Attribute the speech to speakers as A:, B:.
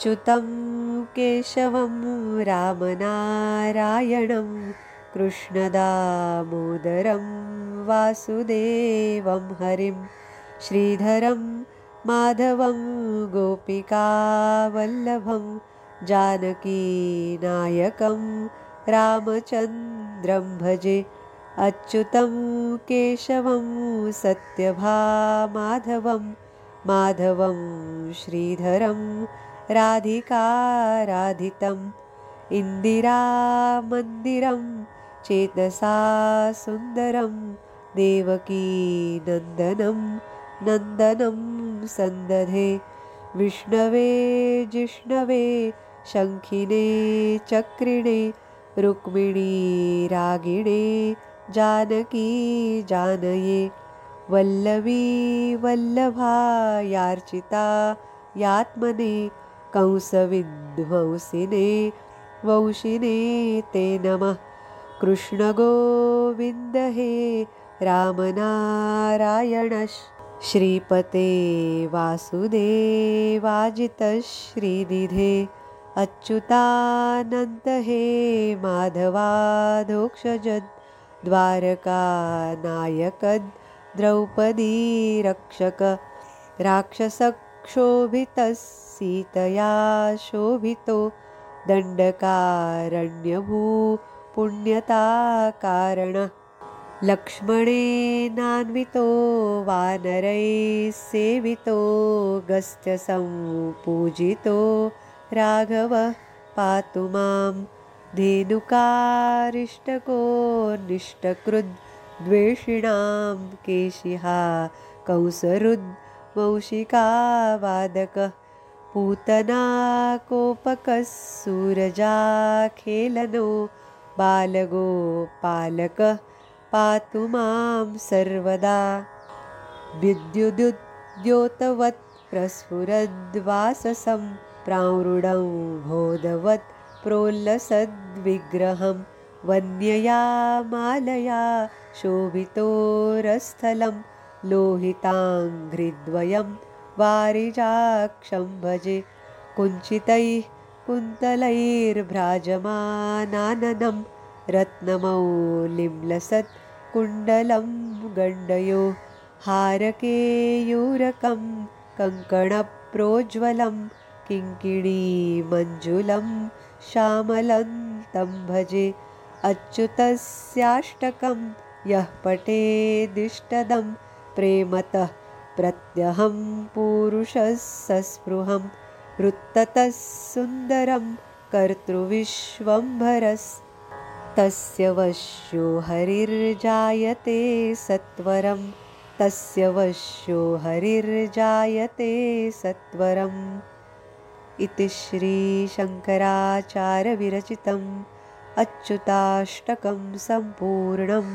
A: अच्युतं केशवं रामनारायणं कृष्णदामोदरं वासुदेवं हरिं श्रीधरं माधवं गोपिकावल्लभं जानकीनायकं रामचन्द्रं भजे अच्युतं केशवं सत्यभामाधवं माधवं श्रीधरं राधिकाराधितम् इन्दिरामन्दिरं चेतसा सुन्दरं देवकीनन्दनं नन्दनं सन्दधे। विष्णवे जिष्णवे शङ्खिने चक्रिणे रुक्मिणी रागिणे जानकी जानये। वल्लवी वल्लभायार्चिता यात्मने कंसविध्वंसिने वंशिने ते नमः। कृष्णगोविन्द हे रामनारायण। श्रीपते वासुदेवाजितश्रीनिधे। अच्युतानन्त हे माधवाधोक्षजद् द्वारकानायकद् द्रौपदी रक्षक राक्षसक्षोभितः सीतया शोभितो दण्डकारण्यभू पुण्यताकारण। लक्ष्मणेनान्वितो वानरैः सेवितो गस्त्यसम्पूजितो राघवः पातु मां। धेनुकारिष्टको निष्टकृद्वेषिणां केशिहा कंसरुद्वंशिकावादकः पूतनाकोपकः सूरजाखेलनो बालगोपालकः पातु मां सर्वदा। विद्युदुद्योतवत् प्रस्फुरद्वाससं प्रावृढं बोधवत् प्रोल्लसद्विग्रहं वन्यया मालया शोभितोरस्थलं लोहिताङ्घ्रिद्वयं वारिजाक्षं भजे कुञ्चितैः कुन्तलैर्भ्राजमानाननं रत्नमौलिम्लसत् कुण्डलं गण्डयो हारकेयूरकं कङ्कणप्रोज्ज्वलं किङ्किणीमञ्जुलं श्यामलन्तं भजे अच्युतस्याष्टकं यः पठेदिष्टदं प्रेमतः प्रत्यहं पुरुषः सस्पृहं वृत्ततः सुन्दरं कर्तृविश्वम्भरस्तस्य वश्यो हरिर्जायते सत्वरं तस्य वश्यो हरिर्जायते सत्वरम् इति श्रीशङ्कराचार्यविरचितम् अच्युताष्टकं सम्पूर्णम्